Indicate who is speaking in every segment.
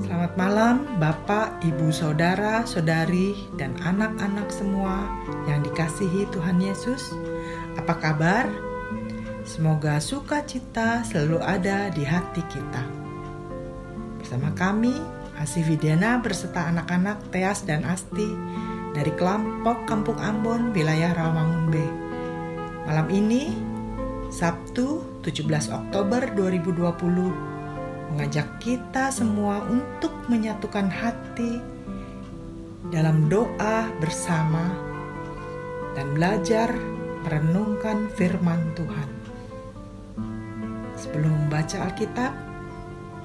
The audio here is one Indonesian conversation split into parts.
Speaker 1: Selamat malam, Bapak, Ibu, Saudara, Saudari, dan anak-anak semua yang dikasihi Tuhan Yesus. Apa kabar? Semoga sukacita selalu ada di hati kita. Bersama kami, Asih Videna berserta anak-anak Teas dan Asti dari kelompok Kampung Ambon, wilayah Rawamangun B. Malam ini, Sabtu 17 Oktober 2020, mengajak kita semua untuk menyatukan hati dalam doa bersama dan belajar merenungkan firman Tuhan. Sebelum membaca Alkitab,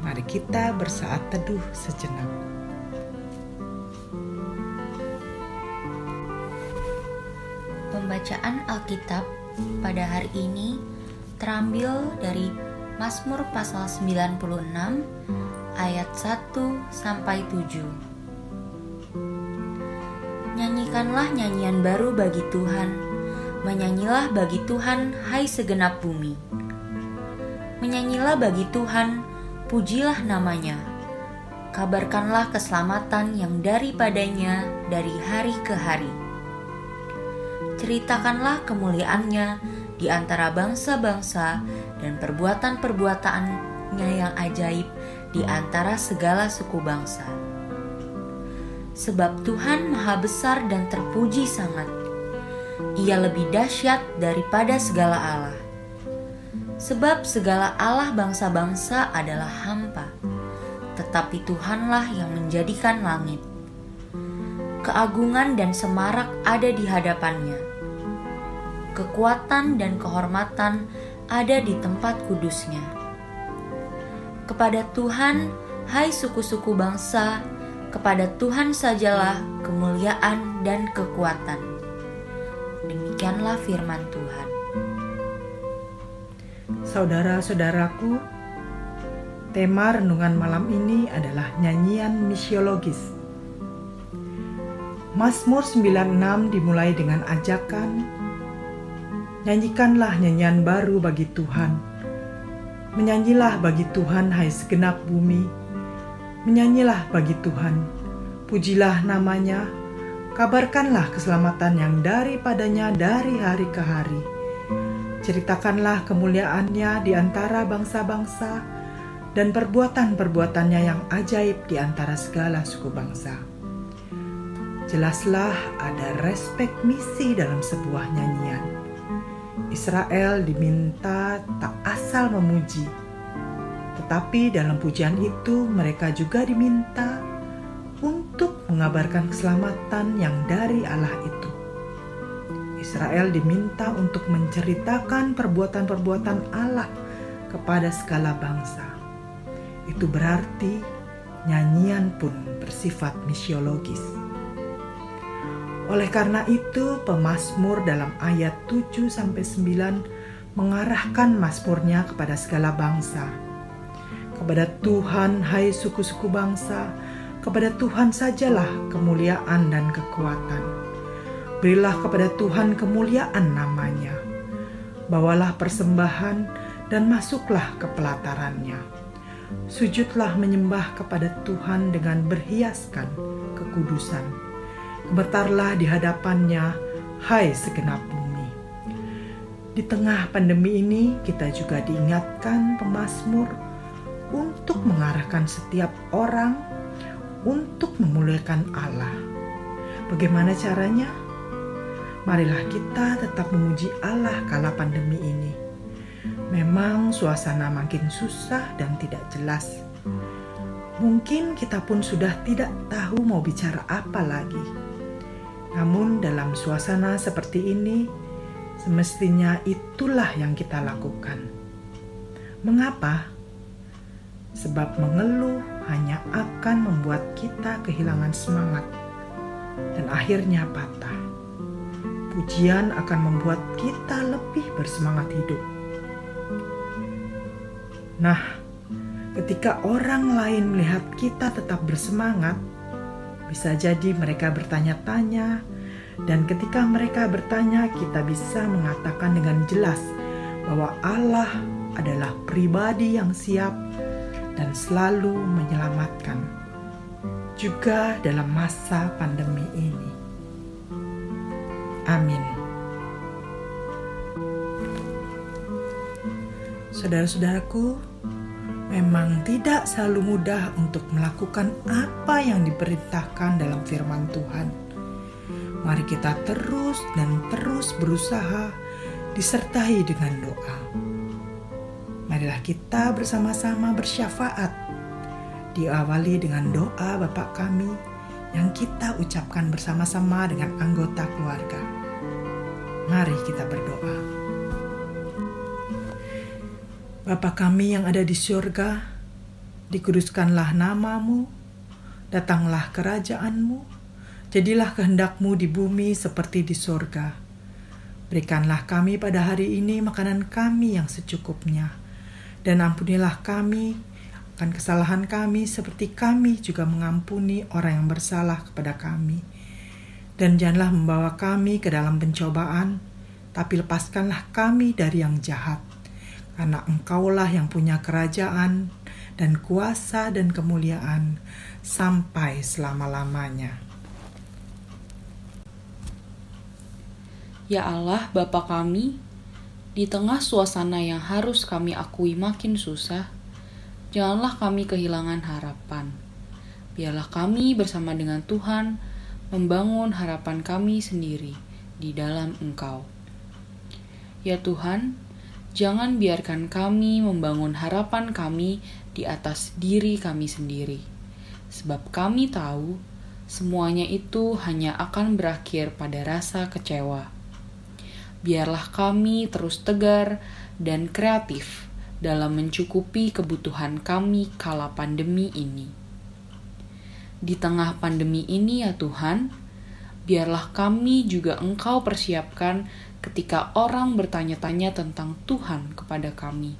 Speaker 1: mari kita bersaat teduh sejenak.
Speaker 2: Pembacaan Alkitab pada hari ini terambil dari Mazmur pasal 96 ayat 1 sampai 7. Nyanyikanlah nyanyian baru bagi Tuhan, menyanyilah bagi Tuhan hai segenap bumi. Menyanyilah bagi Tuhan, pujilah namanya. Kabarkanlah keselamatan yang daripadanya dari hari ke hari. Ceritakanlah kemuliaannya di antara bangsa-bangsa dan perbuatan-perbuatannya yang ajaib di antara segala suku bangsa. Sebab Tuhan maha besar dan terpuji sangat. Ia lebih dahsyat daripada segala Allah. Sebab segala Allah bangsa-bangsa adalah hampa, tetapi Tuhanlah yang menjadikan langit. Keagungan dan semarak ada di hadapannya kekuatan dan kehormatan ada di tempat kudusnya. Kepada Tuhan, hai suku-suku bangsa, kepada Tuhan sajalah kemuliaan dan kekuatan. Demikianlah firman Tuhan.
Speaker 1: Saudara-saudaraku, tema renungan malam ini adalah nyanyian misiologis. Mazmur 96 dimulai dengan ajakan Nyanyikanlah nyanyian baru bagi Tuhan. Menyanyilah bagi Tuhan hai segenap bumi. Menyanyilah bagi Tuhan. Pujilah namanya. Kabarkanlah keselamatan yang daripadanya dari hari ke hari. Ceritakanlah kemuliaannya di antara bangsa-bangsa dan perbuatan-perbuatannya yang ajaib di antara segala suku bangsa. Jelaslah ada respek misi dalam sebuah nyanyian Israel diminta tak asal memuji, tetapi dalam pujian itu mereka juga diminta untuk mengabarkan keselamatan yang dari Allah itu. Israel diminta untuk menceritakan perbuatan-perbuatan Allah kepada segala bangsa. Itu berarti nyanyian pun bersifat misiologis. Oleh karena itu, pemazmur dalam ayat 7 sampai 9 mengarahkan mazmurnya kepada segala bangsa. Kepada Tuhan, hai suku-suku bangsa, kepada Tuhan sajalah kemuliaan dan kekuatan. Berilah kepada Tuhan kemuliaan namanya. Bawalah persembahan dan masuklah ke pelatarannya. Sujudlah menyembah kepada Tuhan dengan berhiaskan kekudusan Gemetarlah di hadapannya, hai segenap bumi. Di tengah pandemi ini, kita juga diingatkan pemazmur untuk mengarahkan setiap orang untuk memuliakan Allah. Bagaimana caranya? Marilah kita tetap memuji Allah kala pandemi ini. Memang suasana makin susah dan tidak jelas. Mungkin kita pun sudah tidak tahu mau bicara apa lagi namun, dalam suasana seperti ini, semestinya itulah yang kita lakukan. Mengapa? Sebab mengeluh hanya akan membuat kita kehilangan semangat dan akhirnya patah. Pujian akan membuat kita lebih bersemangat hidup. Nah, ketika orang lain melihat kita tetap bersemangat, bisa jadi mereka bertanya-tanya, dan ketika mereka bertanya, kita bisa mengatakan dengan jelas bahwa Allah adalah pribadi yang siap dan selalu menyelamatkan. juga dalam masa pandemi ini. Amin. Saudara-saudaraku, memang tidak selalu mudah untuk melakukan apa yang diperintahkan dalam firman Tuhan. Mari kita terus dan terus berusaha disertai dengan doa. Marilah kita bersama-sama bersyafaat. Diawali dengan doa Bapa kami yang kita ucapkan bersama-sama dengan anggota keluarga. Mari kita berdoa. Bapa kami yang ada di surga, dikuduskanlah namamu, datanglah kerajaanmu, jadilah kehendakmu di bumi seperti di surga. Berikanlah kami pada hari ini makanan kami yang secukupnya, dan ampunilah kami akan kesalahan kami seperti kami juga mengampuni orang yang bersalah kepada kami. Dan janganlah membawa kami ke dalam pencobaan, tapi lepaskanlah kami dari yang jahat karena engkaulah yang punya kerajaan dan kuasa dan kemuliaan sampai selama-lamanya.
Speaker 3: Ya Allah, Bapa kami, di tengah suasana yang harus kami akui makin susah, janganlah kami kehilangan harapan. Biarlah kami bersama dengan Tuhan membangun harapan kami sendiri di dalam Engkau. Ya Tuhan, Jangan biarkan kami membangun harapan kami di atas diri kami sendiri, sebab kami tahu semuanya itu hanya akan berakhir pada rasa kecewa. Biarlah kami terus tegar dan kreatif dalam mencukupi kebutuhan kami kala pandemi ini. Di tengah pandemi ini, ya Tuhan, biarlah kami juga Engkau persiapkan ketika orang bertanya-tanya tentang Tuhan kepada kami.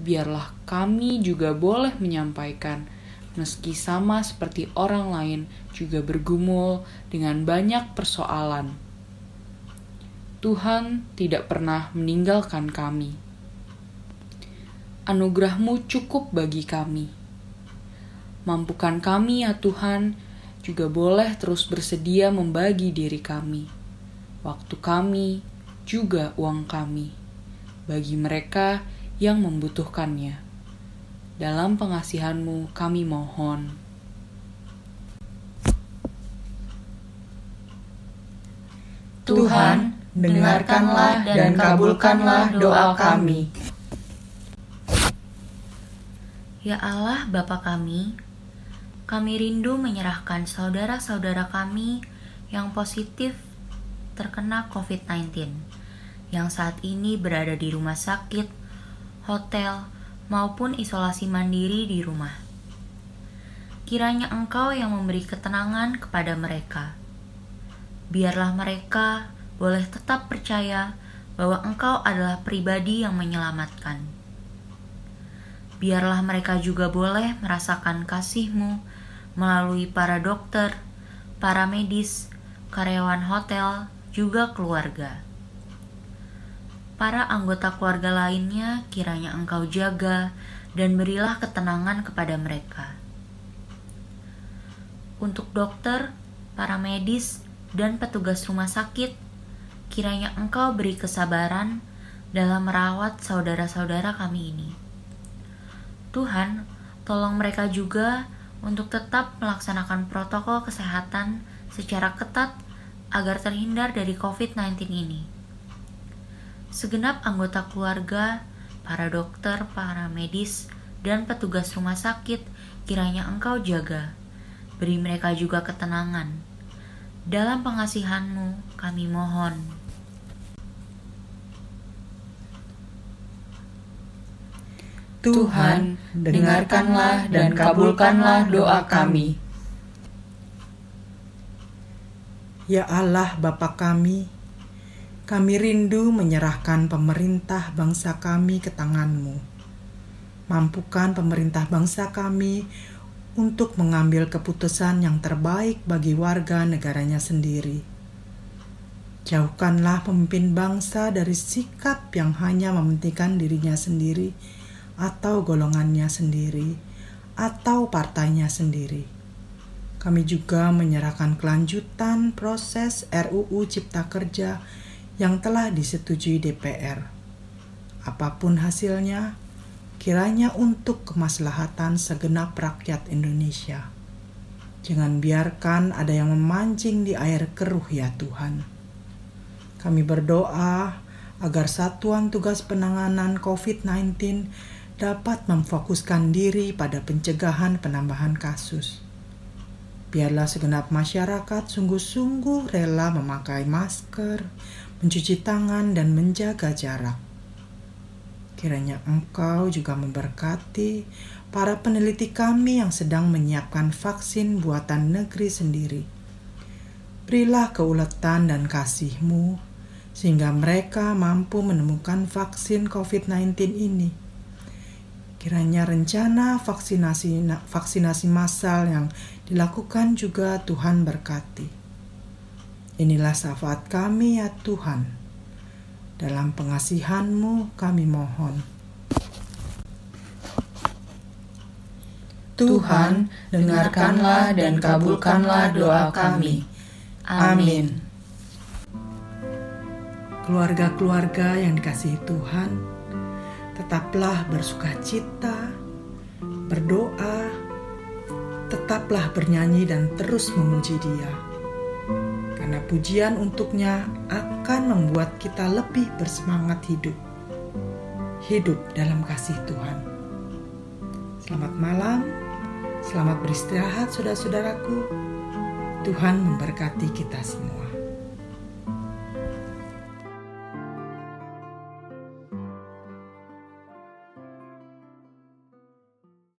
Speaker 3: Biarlah kami juga boleh menyampaikan, meski sama seperti orang lain juga bergumul dengan banyak persoalan. Tuhan tidak pernah meninggalkan kami. Anugerahmu cukup bagi kami. Mampukan kami ya Tuhan, juga boleh terus bersedia membagi diri kami waktu kami, juga uang kami, bagi mereka yang membutuhkannya. Dalam pengasihanmu kami mohon.
Speaker 2: Tuhan, dengarkanlah dan kabulkanlah doa kami. Ya Allah Bapa kami, kami rindu menyerahkan saudara-saudara kami yang positif terkena COVID-19 yang saat ini berada di rumah sakit, hotel, maupun isolasi mandiri di rumah. Kiranya Engkau yang memberi ketenangan kepada mereka. Biarlah mereka boleh tetap percaya bahwa Engkau adalah pribadi yang menyelamatkan. Biarlah mereka juga boleh merasakan kasih-Mu melalui para dokter, para medis, karyawan hotel, juga keluarga. Para anggota keluarga lainnya kiranya engkau jaga dan berilah ketenangan kepada mereka. Untuk dokter, para medis, dan petugas rumah sakit, kiranya engkau beri kesabaran dalam merawat saudara-saudara kami ini. Tuhan, tolong mereka juga untuk tetap melaksanakan protokol kesehatan secara ketat agar terhindar dari COVID-19 ini. Segenap anggota keluarga, para dokter, para medis, dan petugas rumah sakit kiranya engkau jaga. Beri mereka juga ketenangan. Dalam pengasihanmu kami mohon.
Speaker 3: Tuhan, dengarkanlah dan kabulkanlah doa kami.
Speaker 1: Ya Allah Bapa kami, kami rindu menyerahkan pemerintah bangsa kami ke tanganmu. Mampukan pemerintah bangsa kami untuk mengambil keputusan yang terbaik bagi warga negaranya sendiri. Jauhkanlah pemimpin bangsa dari sikap yang hanya mementingkan dirinya sendiri atau golongannya sendiri atau partainya sendiri kami juga menyerahkan kelanjutan proses RUU Cipta Kerja yang telah disetujui DPR. Apa pun hasilnya, kiranya untuk kemaslahatan segenap rakyat Indonesia. Jangan biarkan ada yang memancing di air keruh ya Tuhan. Kami berdoa agar Satuan Tugas Penanganan COVID-19 dapat memfokuskan diri pada pencegahan penambahan kasus Biarlah segenap masyarakat sungguh-sungguh rela memakai masker, mencuci tangan, dan menjaga jarak. Kiranya Engkau juga memberkati para peneliti kami yang sedang menyiapkan vaksin buatan negeri sendiri. Berilah keuletan dan kasih-Mu sehingga mereka mampu menemukan vaksin COVID-19 ini Kiranya rencana vaksinasi vaksinasi massal yang dilakukan juga Tuhan berkati. Inilah syafaat kami ya Tuhan. Dalam pengasihan-Mu kami mohon.
Speaker 3: Tuhan, dengarkanlah dan kabulkanlah doa kami. Amin.
Speaker 1: Keluarga-keluarga yang dikasihi Tuhan, tetaplah bersuka cita, berdoa, tetaplah bernyanyi dan terus memuji Dia. Karena pujian untuknya akan membuat kita lebih bersemangat hidup. Hidup dalam kasih Tuhan. Selamat malam, selamat beristirahat saudara-saudaraku. Tuhan memberkati kita semua.